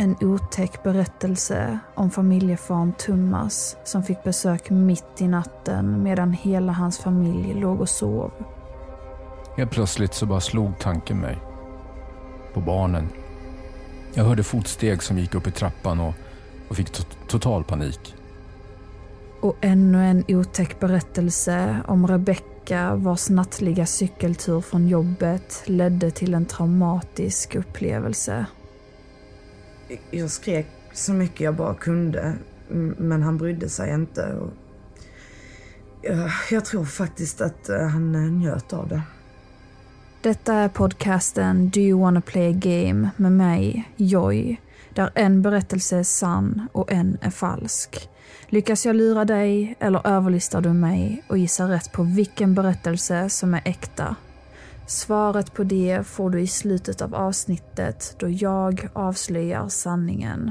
en otäck berättelse om familjefaren Thomas som fick besök mitt i natten medan hela hans familj låg och sov. Helt plötsligt så bara slog tanken mig. På barnen. Jag hörde fotsteg som gick upp i trappan och, och fick to total panik. Och ännu en otäck berättelse om Rebecka vars nattliga cykeltur från jobbet ledde till en traumatisk upplevelse. Jag skrek så mycket jag bara kunde, men han brydde sig inte. Och jag, jag tror faktiskt att eh, han eh, njöt av det. Detta är podcasten Do you wanna play a game med mig, Joy, där en berättelse är sann och en är falsk. Lyckas jag lura dig eller överlistar du mig och gissar rätt på vilken berättelse som är äkta? Svaret på det får du i slutet av avsnittet då jag avslöjar sanningen.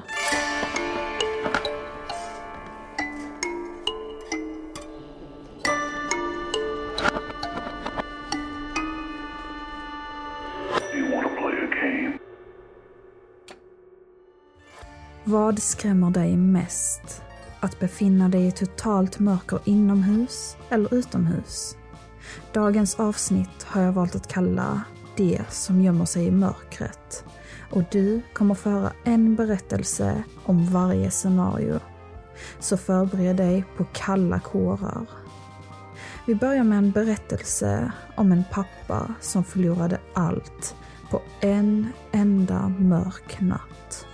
Vad skrämmer dig mest? Att befinna dig i totalt mörker inomhus eller utomhus? Dagens avsnitt har jag valt att kalla Det som gömmer sig i mörkret. Och du kommer få höra en berättelse om varje scenario. Så förbered dig på kalla kårar. Vi börjar med en berättelse om en pappa som förlorade allt på en enda mörk natt.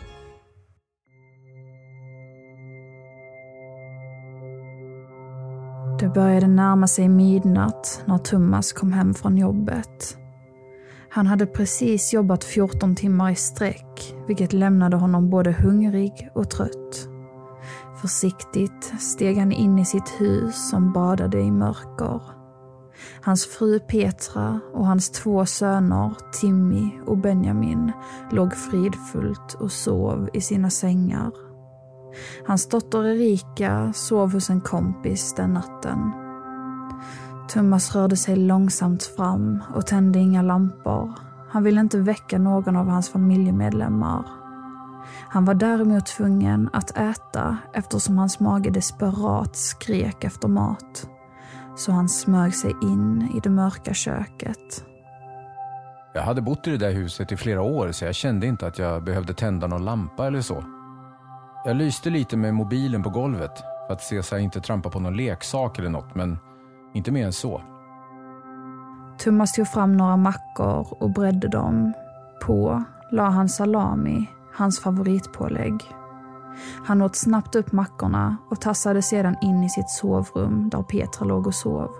Det började närma sig midnatt när Thomas kom hem från jobbet. Han hade precis jobbat 14 timmar i sträck, vilket lämnade honom både hungrig och trött. Försiktigt steg han in i sitt hus som badade i mörker. Hans fru Petra och hans två söner Timmy och Benjamin låg fridfullt och sov i sina sängar. Hans dotter Erika sov hos en kompis den natten. Thomas rörde sig långsamt fram och tände inga lampor. Han ville inte väcka någon av hans familjemedlemmar. Han var däremot tvungen att äta eftersom hans mage desperat skrek efter mat. Så han smög sig in i det mörka köket. Jag hade bott i det där huset i flera år så jag kände inte att jag behövde tända någon lampa eller så. Jag lyste lite med mobilen på golvet för att se så jag inte trampar på någon leksak eller något, men inte mer än så. Thomas tog fram några mackor och bredde dem. På la han salami, hans favoritpålägg. Han åt snabbt upp mackorna och tassade sedan in i sitt sovrum där Petra låg och sov.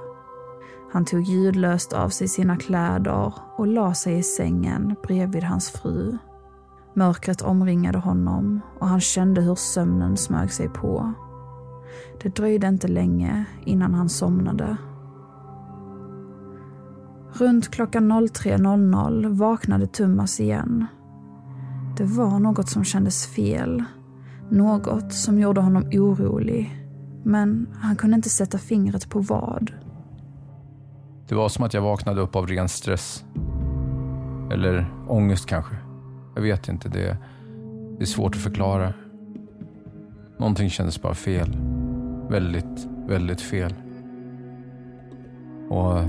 Han tog ljudlöst av sig sina kläder och la sig i sängen bredvid hans fru. Mörkret omringade honom och han kände hur sömnen smög sig på. Det dröjde inte länge innan han somnade. Runt klockan 03.00 vaknade Tummas igen. Det var något som kändes fel. Något som gjorde honom orolig. Men han kunde inte sätta fingret på vad. Det var som att jag vaknade upp av ren stress. Eller ångest kanske. Jag vet inte. Det, det är svårt att förklara. Någonting kändes bara fel. Väldigt, väldigt fel. Och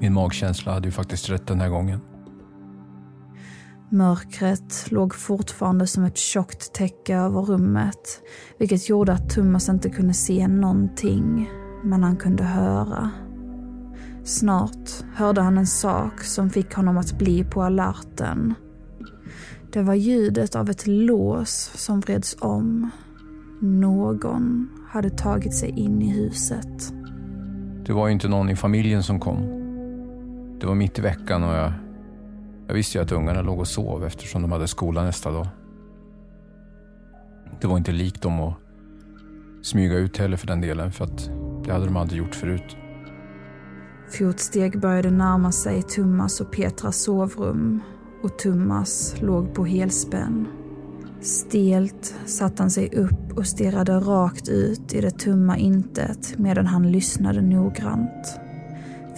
min magkänsla hade ju faktiskt rätt den här gången. Mörkret låg fortfarande som ett tjockt täcke över rummet, vilket gjorde att Thomas inte kunde se någonting, men han kunde höra. Snart hörde han en sak som fick honom att bli på alerten. Det var ljudet av ett lås som vreds om. Någon hade tagit sig in i huset. Det var ju inte någon i familjen som kom. Det var mitt i veckan och jag, jag visste ju att ungarna låg och sov eftersom de hade skola nästa dag. Det var inte likt dem att smyga ut heller för den delen, för att det hade de aldrig gjort förut. Fotsteg började närma sig Tummas och Petras sovrum och Tummas låg på helspänn. Stelt satte han sig upp och stirrade rakt ut i det tumma intet medan han lyssnade noggrant.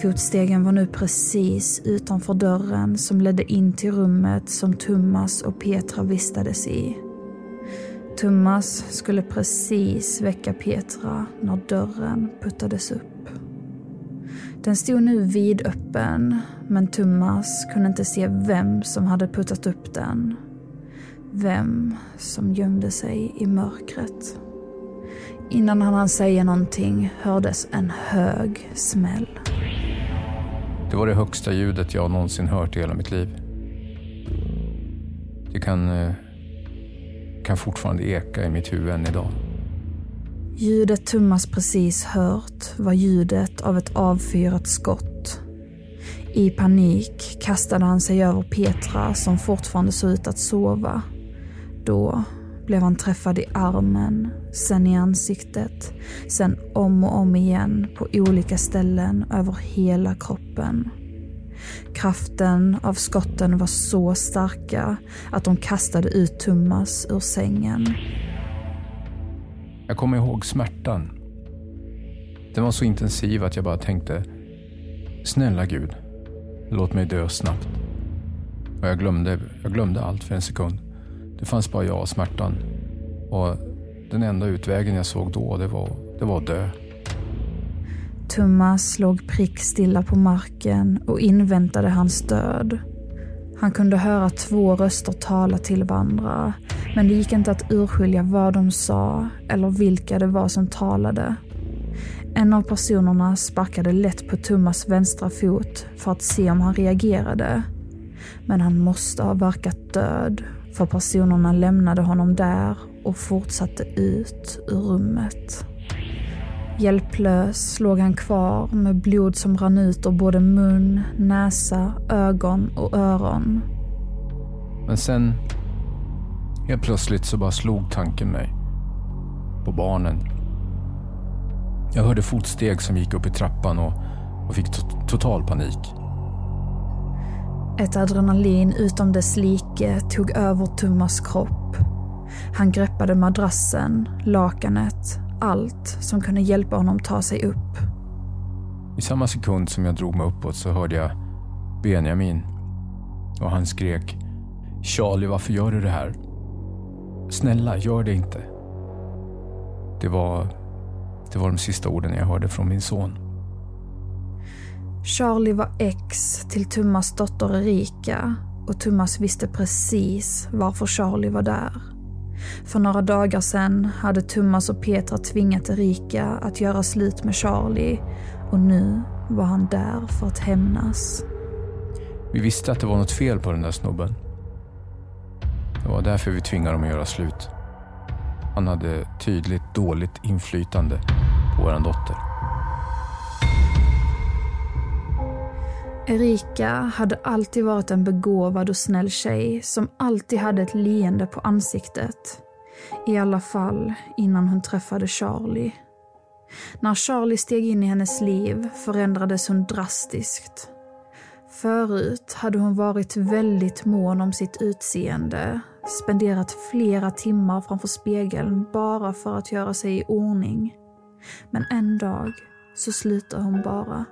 Fotstegen var nu precis utanför dörren som ledde in till rummet som Tummas och Petra vistades i. Tummas skulle precis väcka Petra när dörren puttades upp. Den stod nu vidöppen, men Tummas kunde inte se vem som hade puttat upp den. Vem som gömde sig i mörkret. Innan han hann säga någonting hördes en hög smäll. Det var det högsta ljudet jag någonsin hört i hela mitt liv. Det kan, eh, kan fortfarande eka i mitt huvud än idag. Ljudet Tummas precis hört var ljudet av ett avfyrat skott. I panik kastade han sig över Petra som fortfarande såg ut att sova. Då blev han träffad i armen, sen i ansiktet, sen om och om igen på olika ställen över hela kroppen. Kraften av skotten var så starka att de kastade ut Tummas ur sängen. Jag kommer ihåg smärtan. Den var så intensiv att jag bara tänkte, snälla Gud, låt mig dö snabbt. Och jag glömde, jag glömde allt för en sekund. Det fanns bara jag och smärtan. Och den enda utvägen jag såg då, det var, det var att dö. Thomas låg prickstilla på marken och inväntade hans död. Han kunde höra två röster tala till varandra, men det gick inte att urskilja vad de sa eller vilka det var som talade. En av personerna sparkade lätt på Thomas vänstra fot för att se om han reagerade. Men han måste ha verkat död, för personerna lämnade honom där och fortsatte ut ur rummet. Hjälplös låg han kvar med blod som rann ut ur både mun, näsa, ögon och öron. Men sen, helt plötsligt så bara slog tanken mig. På barnen. Jag hörde fotsteg som gick upp i trappan och, och fick to total panik. Ett adrenalin utom dess like tog över Tummas kropp. Han greppade madrassen, lakanet, allt som kunde hjälpa honom ta sig upp. I samma sekund som jag drog mig uppåt så hörde jag Benjamin och han skrek Charlie, varför gör du det här? Snälla, gör det inte. Det var, det var de sista orden jag hörde från min son. Charlie var ex till Tummas dotter Erika och Tummas visste precis varför Charlie var där. För några dagar sedan hade Tummas och Petra tvingat Erika att göra slut med Charlie och nu var han där för att hämnas. Vi visste att det var något fel på den där snubben. Det var därför vi tvingade dem att göra slut. Han hade tydligt dåligt inflytande på vår dotter. Erika hade alltid varit en begåvad och snäll tjej som alltid hade ett leende på ansiktet. I alla fall innan hon träffade Charlie. När Charlie steg in i hennes liv förändrades hon drastiskt. Förut hade hon varit väldigt mån om sitt utseende, spenderat flera timmar framför spegeln bara för att göra sig i ordning. Men en dag så slutar hon bara.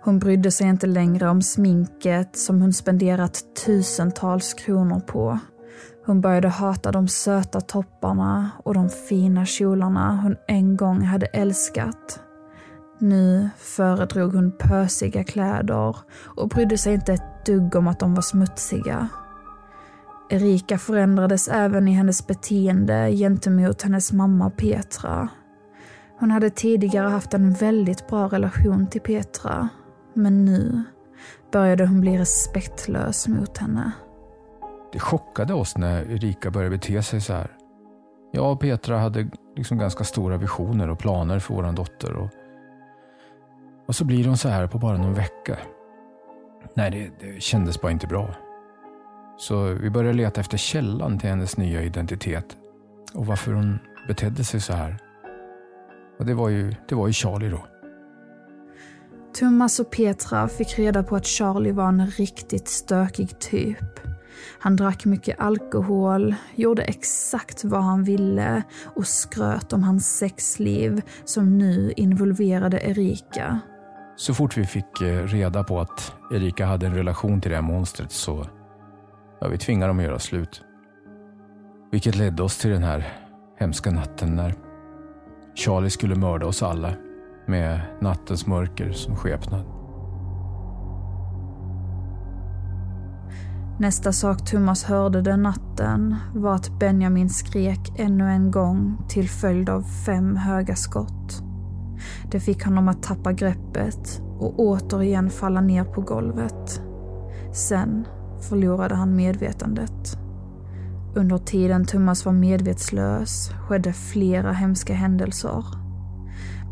Hon brydde sig inte längre om sminket som hon spenderat tusentals kronor på. Hon började hata de söta topparna och de fina kjolarna hon en gång hade älskat. Nu föredrog hon pösiga kläder och brydde sig inte ett dugg om att de var smutsiga. Erika förändrades även i hennes beteende gentemot hennes mamma Petra. Hon hade tidigare haft en väldigt bra relation till Petra men nu började hon bli respektlös mot henne. Det chockade oss när Erika började bete sig så här. Jag och Petra hade liksom ganska stora visioner och planer för vår dotter. Och, och så blir hon så här på bara någon vecka. Nej, det, det kändes bara inte bra. Så vi började leta efter källan till hennes nya identitet och varför hon betedde sig så här. Och det var ju, det var ju Charlie då. Thomas och Petra fick reda på att Charlie var en riktigt stökig typ. Han drack mycket alkohol, gjorde exakt vad han ville och skröt om hans sexliv som nu involverade Erika. Så fort vi fick eh, reda på att Erika hade en relation till det här monstret så ja, vi tvingade dem att göra slut. Vilket ledde oss till den här hemska natten när Charlie skulle mörda oss alla med nattens mörker som skepnad. Nästa sak Thomas hörde den natten var att Benjamin skrek ännu en gång till följd av fem höga skott. Det fick honom att tappa greppet och återigen falla ner på golvet. Sen förlorade han medvetandet. Under tiden Thomas var medvetslös skedde flera hemska händelser.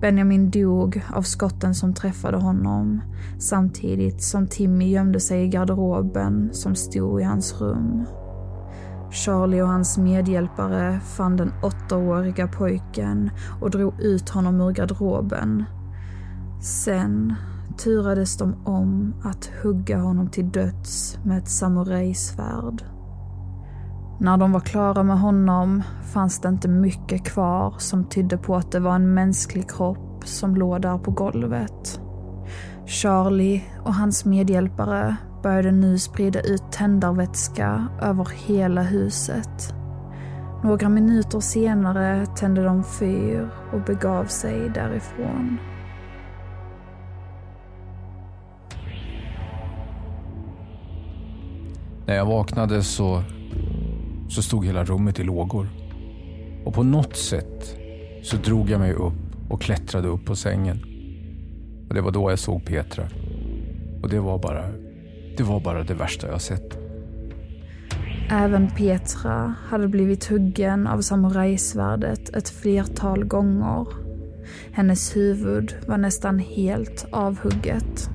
Benjamin dog av skotten som träffade honom samtidigt som Timmy gömde sig i garderoben som stod i hans rum. Charlie och hans medhjälpare fann den åttaåriga pojken och drog ut honom ur garderoben. Sen turades de om att hugga honom till döds med ett samurajsvärd. När de var klara med honom fanns det inte mycket kvar som tydde på att det var en mänsklig kropp som låg där på golvet. Charlie och hans medhjälpare började nu sprida ut tändarvätska över hela huset. Några minuter senare tände de fyr och begav sig därifrån. När jag vaknade så, så stod hela rummet i lågor. Och på något sätt så drog jag mig upp och klättrade upp på sängen. Och det var då jag såg Petra. Och det var bara det, var bara det värsta jag sett. Även Petra hade blivit huggen av samurajsvärdet ett flertal gånger. Hennes huvud var nästan helt avhugget.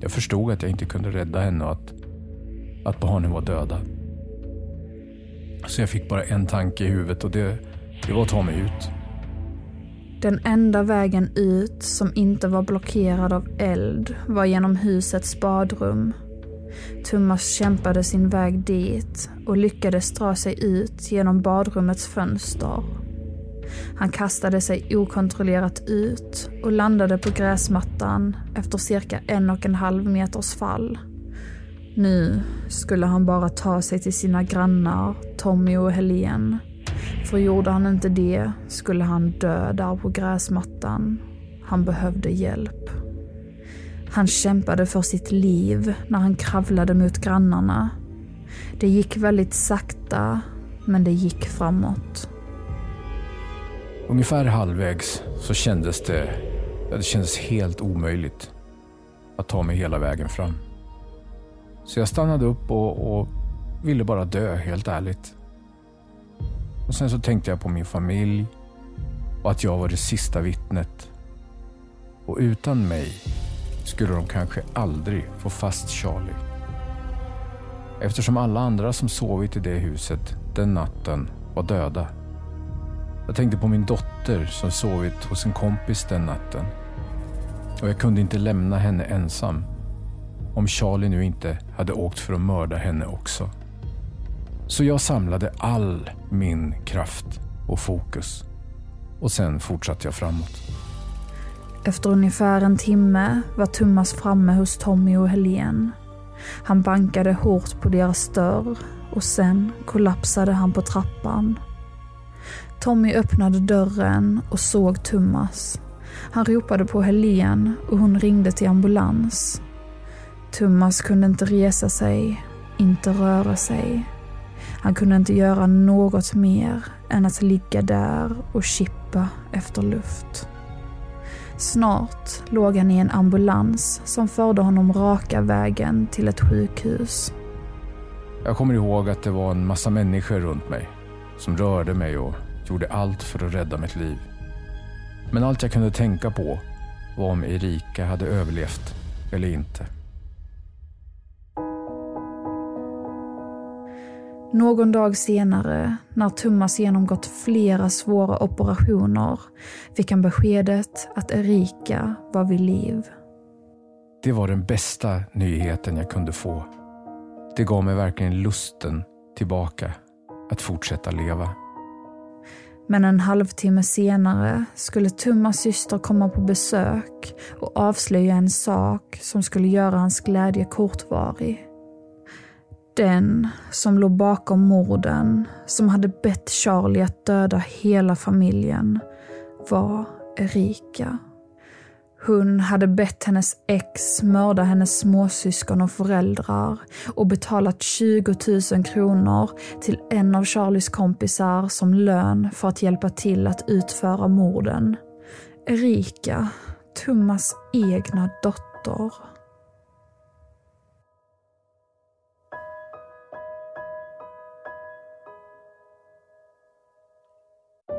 Jag förstod att jag inte kunde rädda henne och att, att barnen var döda. Så jag fick bara en tanke i huvudet och det, det var att ta mig ut. Den enda vägen ut som inte var blockerad av eld var genom husets badrum. Thomas kämpade sin väg dit och lyckades dra sig ut genom badrummets fönster. Han kastade sig okontrollerat ut och landade på gräsmattan efter cirka en och en halv meters fall. Nu skulle han bara ta sig till sina grannar Tommy och Helene för gjorde han inte det skulle han dö där på gräsmattan. Han behövde hjälp. Han kämpade för sitt liv när han kravlade mot grannarna. Det gick väldigt sakta, men det gick framåt. Ungefär halvvägs så kändes det, det kändes helt omöjligt att ta mig hela vägen fram. Så jag stannade upp och, och ville bara dö, helt ärligt. Och sen så tänkte jag på min familj och att jag var det sista vittnet. Och utan mig skulle de kanske aldrig få fast Charlie. Eftersom alla andra som sovit i det huset den natten var döda. Jag tänkte på min dotter som sovit hos en kompis den natten. Och jag kunde inte lämna henne ensam. Om Charlie nu inte hade åkt för att mörda henne också. Så jag samlade all min kraft och fokus. Och sen fortsatte jag framåt. Efter ungefär en timme var Thomas framme hos Tommy och Helene. Han bankade hårt på deras dörr och sen kollapsade han på trappan. Tommy öppnade dörren och såg Thomas. Han ropade på Helene och hon ringde till ambulans. Thomas kunde inte resa sig, inte röra sig. Han kunde inte göra något mer än att ligga där och kippa efter luft. Snart låg han i en ambulans som förde honom raka vägen till ett sjukhus. Jag kommer ihåg att det var en massa människor runt mig som rörde mig och gjorde allt för att rädda mitt liv. Men allt jag kunde tänka på var om Erika hade överlevt eller inte. Någon dag senare, när Thomas genomgått flera svåra operationer, fick han beskedet att Erika var vid liv. Det var den bästa nyheten jag kunde få. Det gav mig verkligen lusten tillbaka att fortsätta leva. Men en halvtimme senare skulle Thomas syster komma på besök och avslöja en sak som skulle göra hans glädje kortvarig. Den som låg bakom morden, som hade bett Charlie att döda hela familjen, var Erika. Hon hade bett hennes ex mörda hennes småsyskon och föräldrar och betalat 20 000 kronor till en av Charlies kompisar som lön för att hjälpa till att utföra morden. Erika, Thomas egna dotter.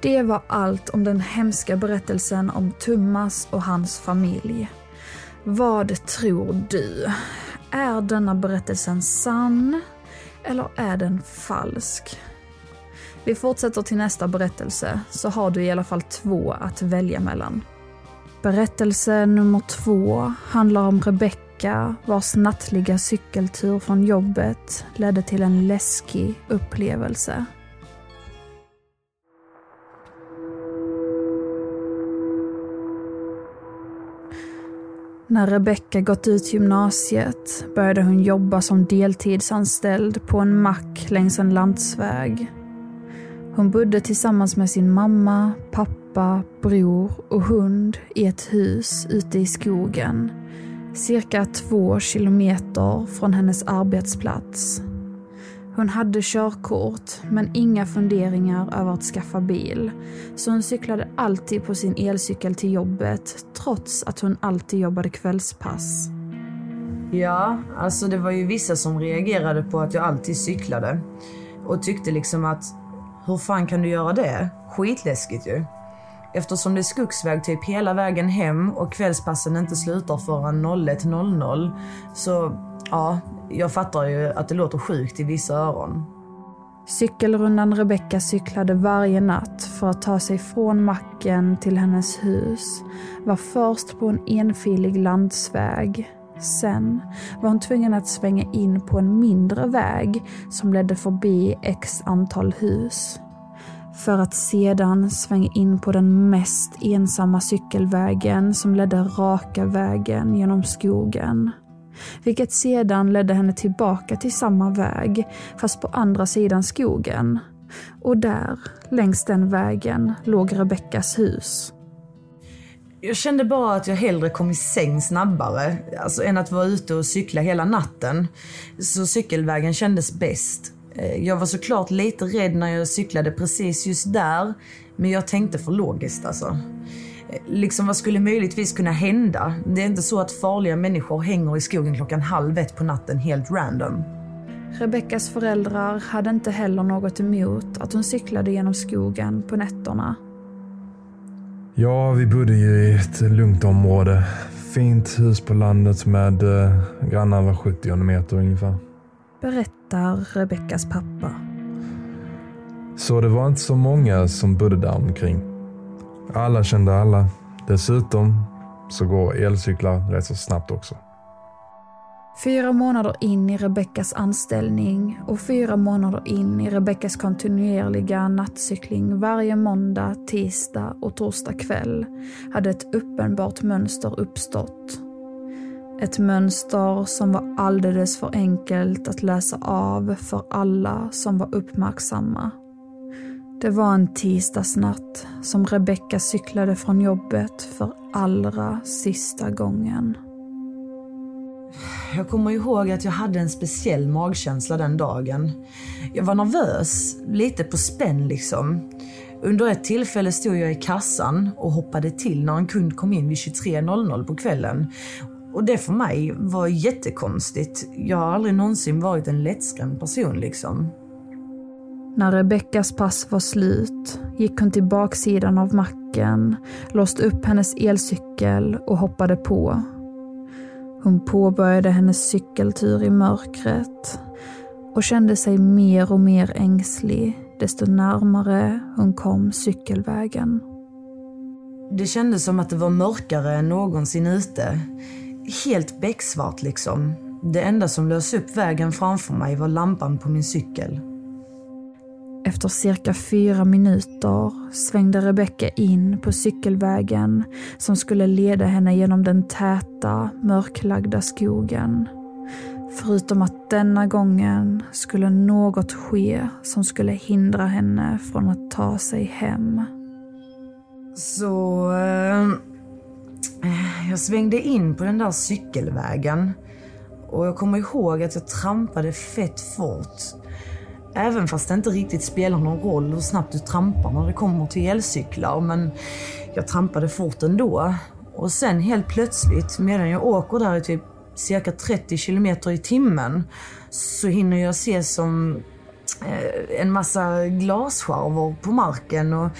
Det var allt om den hemska berättelsen om Thomas och hans familj. Vad tror du? Är denna berättelsen sann eller är den falsk? Vi fortsätter till nästa berättelse så har du i alla fall två att välja mellan. Berättelse nummer två handlar om Rebecka vars nattliga cykeltur från jobbet ledde till en läskig upplevelse. När Rebecka gått ut gymnasiet började hon jobba som deltidsanställd på en mack längs en landsväg. Hon bodde tillsammans med sin mamma, pappa, bror och hund i ett hus ute i skogen, cirka två kilometer från hennes arbetsplats. Hon hade körkort, men inga funderingar över att skaffa bil. Så hon cyklade alltid på sin elcykel till jobbet, trots att hon alltid jobbade kvällspass. Ja, alltså det var ju vissa som reagerade på att jag alltid cyklade. Och tyckte liksom att, hur fan kan du göra det? Skitläskigt ju. Eftersom det är skogsväg typ hela vägen hem och kvällspassen inte slutar förrän 01.00 så ja, jag fattar ju att det låter sjukt i vissa öron. Cykelrundan Rebecka cyklade varje natt för att ta sig från macken till hennes hus var först på en enfilig landsväg. Sen var hon tvungen att svänga in på en mindre väg som ledde förbi x antal hus. För att sedan svänga in på den mest ensamma cykelvägen som ledde raka vägen genom skogen vilket sedan ledde henne tillbaka till samma väg, fast på andra sidan skogen. Och där, längs den vägen, låg Rebeckas hus. Jag kände bara att jag hellre kom i säng snabbare, alltså än att vara ute och cykla hela natten. Så cykelvägen kändes bäst. Eh, jag var såklart lite rädd när jag cyklade precis just där, men jag tänkte för logiskt alltså liksom vad skulle möjligtvis kunna hända? Det är inte så att farliga människor hänger i skogen klockan halv ett på natten helt random. Rebeckas föräldrar hade inte heller något emot att hon cyklade genom skogen på nätterna. Ja, vi bodde ju i ett lugnt område. Fint hus på landet med eh, grannar var 70 meter ungefär. Berättar Rebeckas pappa. Så det var inte så många som bodde där omkring. Alla kände alla. Dessutom så går elcyklar rätt så snabbt också. Fyra månader in i Rebeckas anställning och fyra månader in i Rebeckas kontinuerliga nattcykling varje måndag, tisdag och torsdag kväll hade ett uppenbart mönster uppstått. Ett mönster som var alldeles för enkelt att läsa av för alla som var uppmärksamma. Det var en tisdagsnatt som Rebecka cyklade från jobbet för allra sista gången. Jag kommer ihåg att jag hade en speciell magkänsla den dagen. Jag var nervös, lite på spänn liksom. Under ett tillfälle stod jag i kassan och hoppade till när en kund kom in vid 23.00 på kvällen. Och det för mig var jättekonstigt. Jag har aldrig någonsin varit en lättskrämd person liksom. När Rebeckas pass var slut gick hon till baksidan av macken, låste upp hennes elcykel och hoppade på. Hon påbörjade hennes cykeltur i mörkret och kände sig mer och mer ängslig desto närmare hon kom cykelvägen. Det kändes som att det var mörkare än någonsin ute. Helt becksvart liksom. Det enda som lös upp vägen framför mig var lampan på min cykel. Efter cirka fyra minuter svängde Rebecka in på cykelvägen som skulle leda henne genom den täta, mörklagda skogen. Förutom att denna gången skulle något ske som skulle hindra henne från att ta sig hem. Så... Eh, jag svängde in på den där cykelvägen. Och jag kommer ihåg att jag trampade fett fort. Även fast det inte riktigt spelar någon roll hur snabbt du trampar när det kommer till elcyklar. Men jag trampade fort ändå. Och sen helt plötsligt, medan jag åker där i typ cirka 30 kilometer i timmen, så hinner jag se som eh, en massa glasskärvor på marken. Och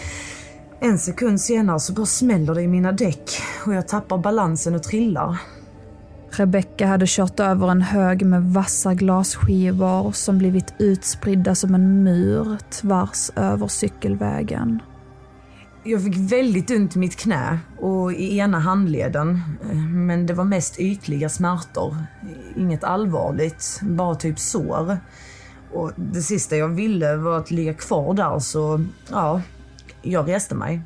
en sekund senare så bara smäller det i mina däck och jag tappar balansen och trillar. Rebecka hade kört över en hög med vassa glasskivor som blivit utspridda som en mur tvärs över cykelvägen. Jag fick väldigt ont i mitt knä och i ena handleden. Men det var mest ytliga smärtor. Inget allvarligt, bara typ sår. Och det sista jag ville var att ligga kvar där så, ja, jag reste mig.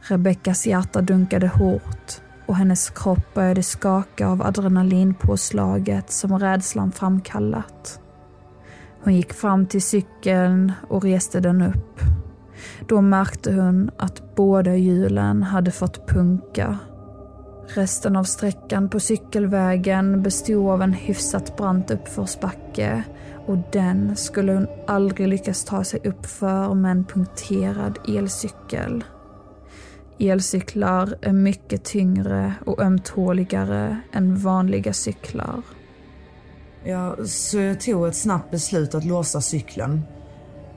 Rebeckas hjärta dunkade hårt och hennes kropp började skaka av adrenalinpåslaget som rädslan framkallat. Hon gick fram till cykeln och reste den upp. Då märkte hon att båda hjulen hade fått punka. Resten av sträckan på cykelvägen bestod av en hyfsat brant uppförsbacke och den skulle hon aldrig lyckas ta sig upp för med en punkterad elcykel. Elcyklar är mycket tyngre och ömtåligare än vanliga cyklar. Ja, så jag tog ett snabbt beslut att låsa cykeln.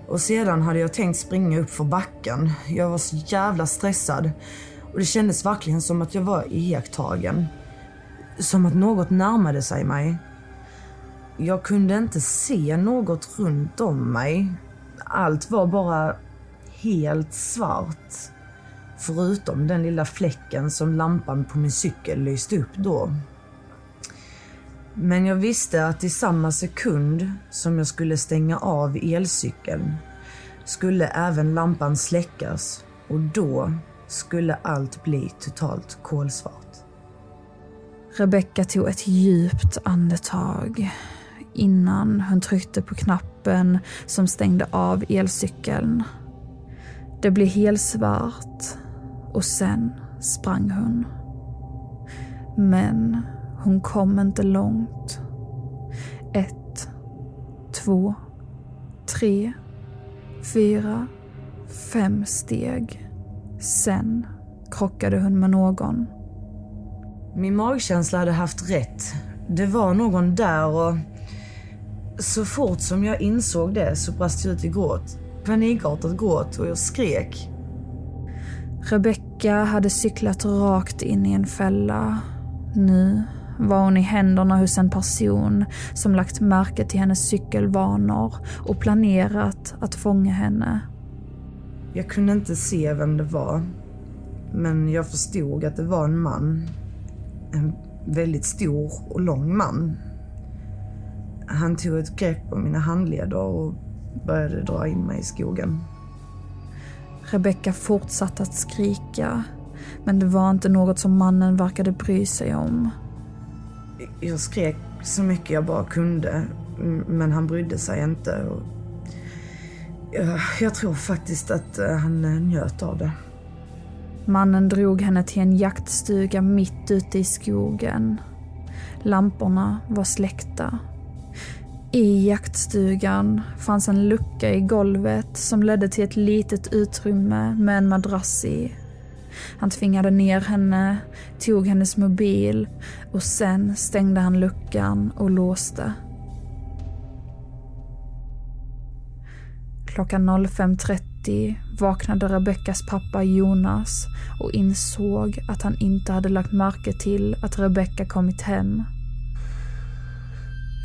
Och sedan hade jag tänkt springa upp för backen. Jag var så jävla stressad. Och det kändes verkligen som att jag var iakttagen. Som att något närmade sig mig. Jag kunde inte se något runt om mig. Allt var bara helt svart. Förutom den lilla fläcken som lampan på min cykel lyste upp då. Men jag visste att i samma sekund som jag skulle stänga av elcykeln skulle även lampan släckas och då skulle allt bli totalt kolsvart. Rebecka tog ett djupt andetag innan hon tryckte på knappen som stängde av elcykeln. Det blev helsvart och sen sprang hon. Men hon kom inte långt. Ett, två, tre, fyra, fem steg. Sen krockade hon med någon. Min magkänsla hade haft rätt. Det var någon där och så fort som jag insåg det så brast jag ut i gråt. Panikartat gråt och jag skrek. Rebecka hade cyklat rakt in i en fälla. Nu var hon i händerna hos en person som lagt märke till hennes cykelvanor och planerat att fånga henne. Jag kunde inte se vem det var. Men jag förstod att det var en man. En väldigt stor och lång man. Han tog ett grepp om mina handleder och började dra in mig i skogen. Rebecka fortsatte att skrika, men det var inte något som mannen verkade bry sig om. Jag skrek så mycket jag bara kunde, men han brydde sig inte. Jag tror faktiskt att eh, han eh, njöt av det. Mannen drog henne till en jaktstuga mitt ute i skogen. Lamporna var släckta. I jaktstugan fanns en lucka i golvet som ledde till ett litet utrymme med en madrass i. Han tvingade ner henne, tog hennes mobil och sen stängde han luckan och låste. Klockan 05.30 vaknade Rebeckas pappa Jonas och insåg att han inte hade lagt märke till att Rebecka kommit hem.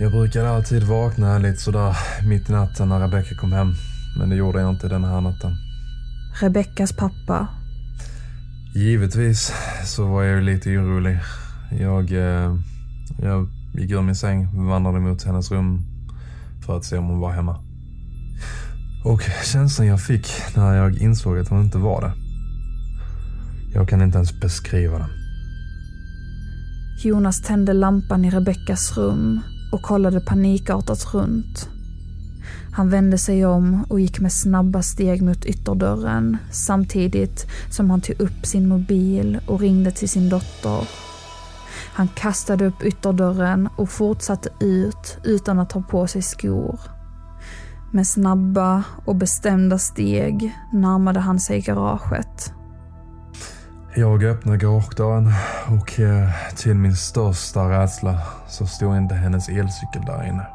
Jag brukade alltid vakna lite sådär mitt i natten när Rebecka kom hem. Men det gjorde jag inte den här natten. Rebeckas pappa. Givetvis så var jag lite orolig. Jag, eh, jag gick ur min säng, vandrade mot hennes rum för att se om hon var hemma. Och känslan jag fick när jag insåg att hon inte var det. Jag kan inte ens beskriva den. Jonas tände lampan i Rebeckas rum och kollade panikartat runt. Han vände sig om och gick med snabba steg mot ytterdörren samtidigt som han tog upp sin mobil och ringde till sin dotter. Han kastade upp ytterdörren och fortsatte ut utan att ta på sig skor. Med snabba och bestämda steg närmade han sig garaget. Jag öppnade garagedörren och eh, till min största rädsla så stod inte hennes elcykel där inne.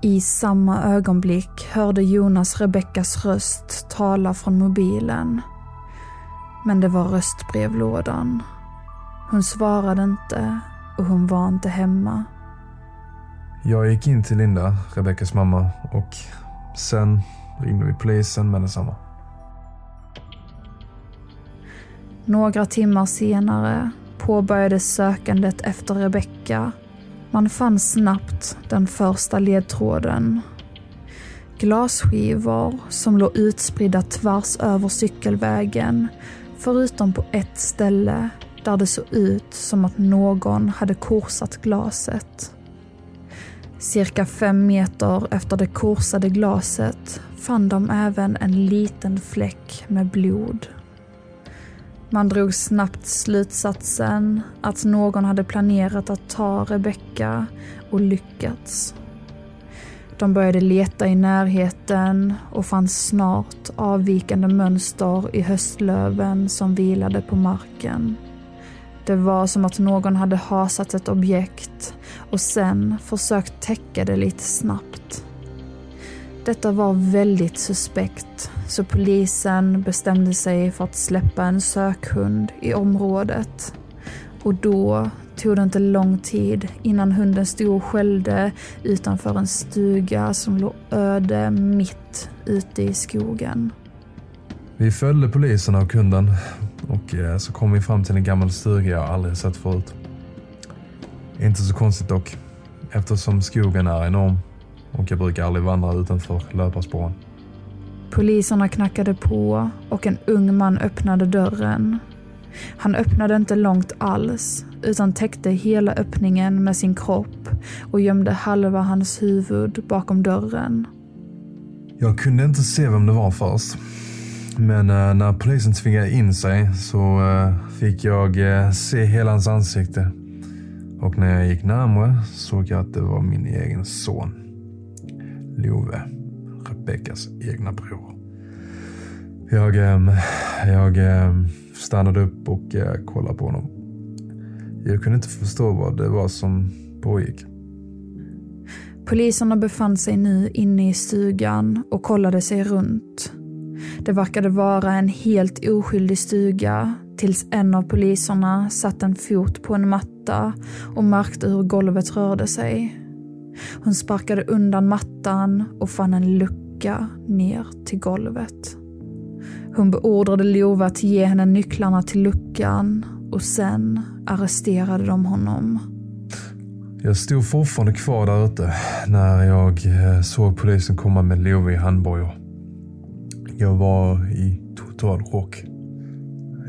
I samma ögonblick hörde Jonas Rebeckas röst tala från mobilen. Men det var röstbrevlådan. Hon svarade inte och hon var inte hemma. Jag gick in till Linda, Rebeckas mamma, och sen ringde vi polisen med detsamma. Några timmar senare påbörjades sökandet efter Rebecka. Man fann snabbt den första ledtråden. Glasskivor som låg utspridda tvärs över cykelvägen, förutom på ett ställe där det såg ut som att någon hade korsat glaset. Cirka fem meter efter det korsade glaset fann de även en liten fläck med blod. Man drog snabbt slutsatsen att någon hade planerat att ta Rebecka och lyckats. De började leta i närheten och fann snart avvikande mönster i höstlöven som vilade på marken. Det var som att någon hade hasat ett objekt och sen försökt täcka det lite snabbt. Detta var väldigt suspekt så polisen bestämde sig för att släppa en sökhund i området. Och då tog det inte lång tid innan hunden stod och skällde utanför en stuga som låg öde mitt ute i skogen. Vi följde polisen och kunden och eh, så kom vi fram till en gammal stuga jag aldrig sett förut. Inte så konstigt dock, eftersom skogen är enorm och jag brukar aldrig vandra utanför löparspåren. Poliserna knackade på och en ung man öppnade dörren. Han öppnade inte långt alls, utan täckte hela öppningen med sin kropp och gömde halva hans huvud bakom dörren. Jag kunde inte se vem det var först. Men eh, när polisen tvingade in sig så eh, fick jag eh, se hela hans ansikte. Och när jag gick närmare såg jag att det var min egen son. Love, Rebeckas egna bror. Jag, ehm, jag ehm, stannade upp och eh, kollade på honom. Jag kunde inte förstå vad det var som pågick. Poliserna befann sig nu inne i stugan och kollade sig runt. Det verkade vara en helt oskyldig stuga tills en av poliserna satte en fot på en matta och märkte hur golvet rörde sig. Hon sparkade undan mattan och fann en lucka ner till golvet. Hon beordrade Lova att ge henne nycklarna till luckan och sen arresterade de honom. Jag stod fortfarande kvar där ute när jag eh, såg polisen komma med Love i handbojor. Jag var i total chock.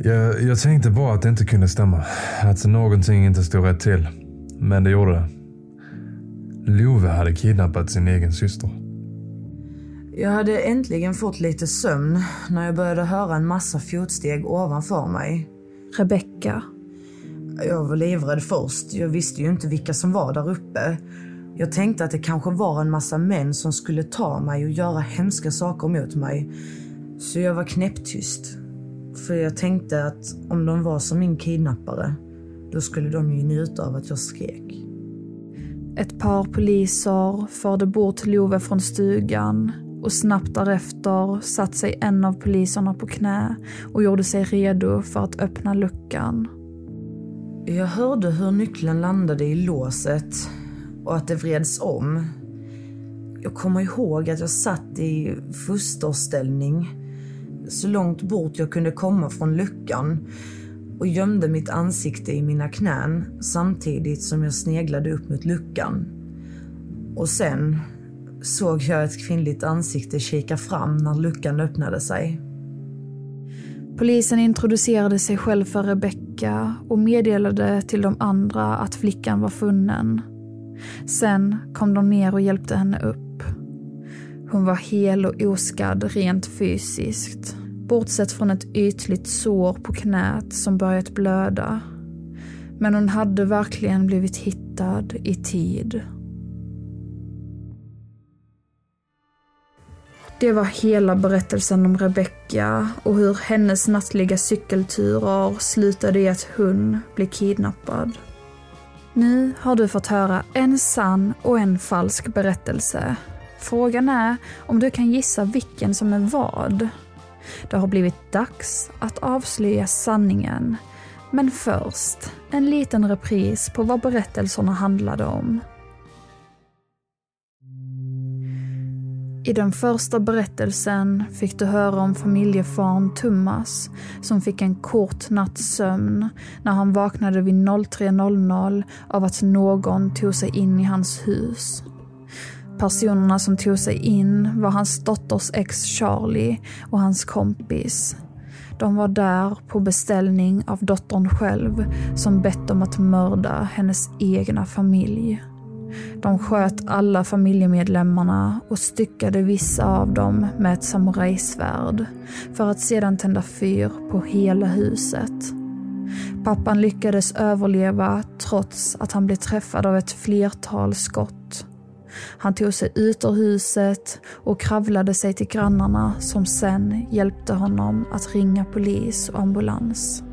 Jag, jag tänkte bara att det inte kunde stämma. Att någonting inte stod rätt till. Men det gjorde det. Love hade kidnappat sin egen syster. Jag hade äntligen fått lite sömn när jag började höra en massa fotsteg ovanför mig. Rebecka. Jag var livrädd först. Jag visste ju inte vilka som var där uppe. Jag tänkte att det kanske var en massa män som skulle ta mig och göra hemska saker mot mig. Så jag var knäpptyst. För jag tänkte att om de var som min kidnappare, då skulle de ju njuta av att jag skrek. Ett par poliser förde bort Love från stugan och snabbt därefter satt sig en av poliserna på knä och gjorde sig redo för att öppna luckan. Jag hörde hur nyckeln landade i låset och att det vreds om. Jag kommer ihåg att jag satt i fosterställning så långt bort jag kunde komma från luckan och gömde mitt ansikte i mina knän samtidigt som jag sneglade upp mot luckan. Och sen såg jag ett kvinnligt ansikte kika fram när luckan öppnade sig. Polisen introducerade sig själv för Rebecka och meddelade till de andra att flickan var funnen. Sen kom de ner och hjälpte henne upp. Hon var hel och oskadd rent fysiskt, bortsett från ett ytligt sår på knät som börjat blöda. Men hon hade verkligen blivit hittad i tid. Det var hela berättelsen om Rebecca och hur hennes nattliga cykelturer slutade i att hon blev kidnappad. Nu har du fått höra en sann och en falsk berättelse. Frågan är om du kan gissa vilken som är vad. Det har blivit dags att avslöja sanningen. Men först, en liten repris på vad berättelserna handlade om. I den första berättelsen fick du höra om familjefaren Thomas som fick en kort natts sömn när han vaknade vid 03.00 av att någon tog sig in i hans hus. Personerna som tog sig in var hans dotters ex Charlie och hans kompis. De var där på beställning av dottern själv som bett om att mörda hennes egna familj. De sköt alla familjemedlemmarna och styckade vissa av dem med ett samurajsvärd för att sedan tända fyr på hela huset. Pappan lyckades överleva trots att han blev träffad av ett flertal skott. Han tog sig ut ur huset och kravlade sig till grannarna som sen hjälpte honom att ringa polis och ambulans.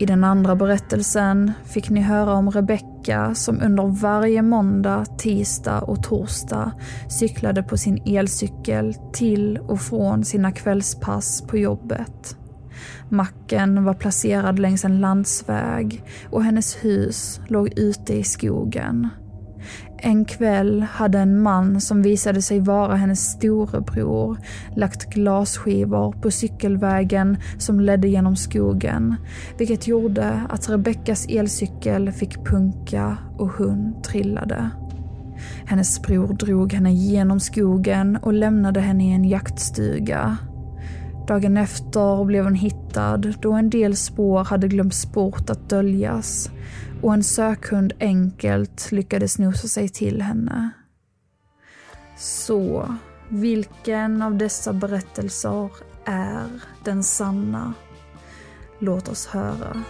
I den andra berättelsen fick ni höra om Rebecka som under varje måndag, tisdag och torsdag cyklade på sin elcykel till och från sina kvällspass på jobbet. Macken var placerad längs en landsväg och hennes hus låg ute i skogen. En kväll hade en man som visade sig vara hennes storebror lagt glasskivor på cykelvägen som ledde genom skogen, vilket gjorde att Rebeckas elcykel fick punka och hon trillade. Hennes bror drog henne genom skogen och lämnade henne i en jaktstuga. Dagen efter blev hon hittad då en del spår hade glömts bort att döljas och en sökhund enkelt lyckades nosa sig till henne. Så, vilken av dessa berättelser är den sanna? Låt oss höra.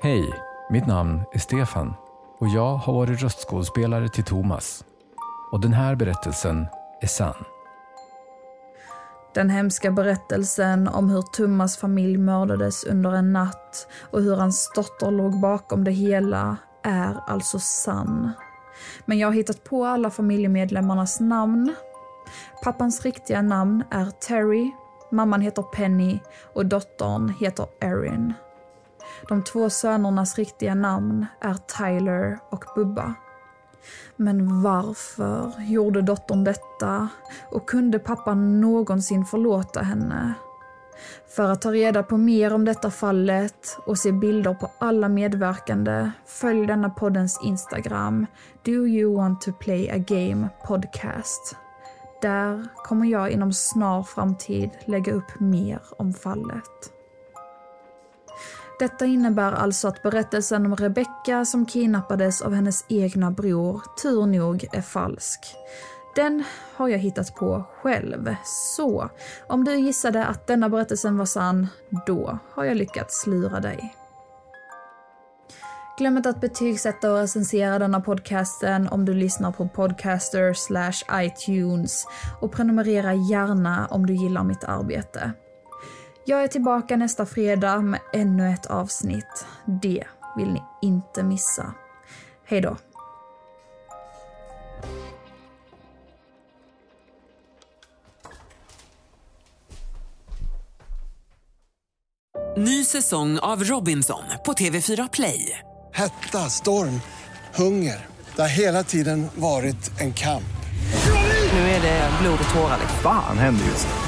Hej, mitt namn är Stefan och jag har varit röstskådespelare till Thomas. Och den här berättelsen är sann. Den hemska berättelsen om hur Thomas familj mördades under en natt och hur hans dotter låg bakom det hela är alltså sann. Men jag har hittat på alla familjemedlemmarnas namn. Pappans riktiga namn är Terry, mamman heter Penny och dottern heter Erin. De två sönernas riktiga namn är Tyler och Bubba. Men varför gjorde dottern detta? Och kunde pappa någonsin förlåta henne? För att ta reda på mer om detta fallet och se bilder på alla medverkande, följ denna poddens Instagram, Do you want to play a game podcast. Där kommer jag inom snar framtid lägga upp mer om fallet. Detta innebär alltså att berättelsen om Rebecca som kidnappades av hennes egna bror tur nog är falsk. Den har jag hittat på själv. Så om du gissade att denna berättelsen var sann, då har jag lyckats lura dig. Glöm inte att betygsätta och recensera denna podcasten om du lyssnar på Podcaster slash iTunes och prenumerera gärna om du gillar mitt arbete. Jag är tillbaka nästa fredag med ännu ett avsnitt. Det vill ni inte missa. Hej då! Ny säsong av Robinson på TV4 Play. Hetta, storm, hunger. Det har hela tiden varit en kamp. Nu är det blod och tårar. Fan händer just nu.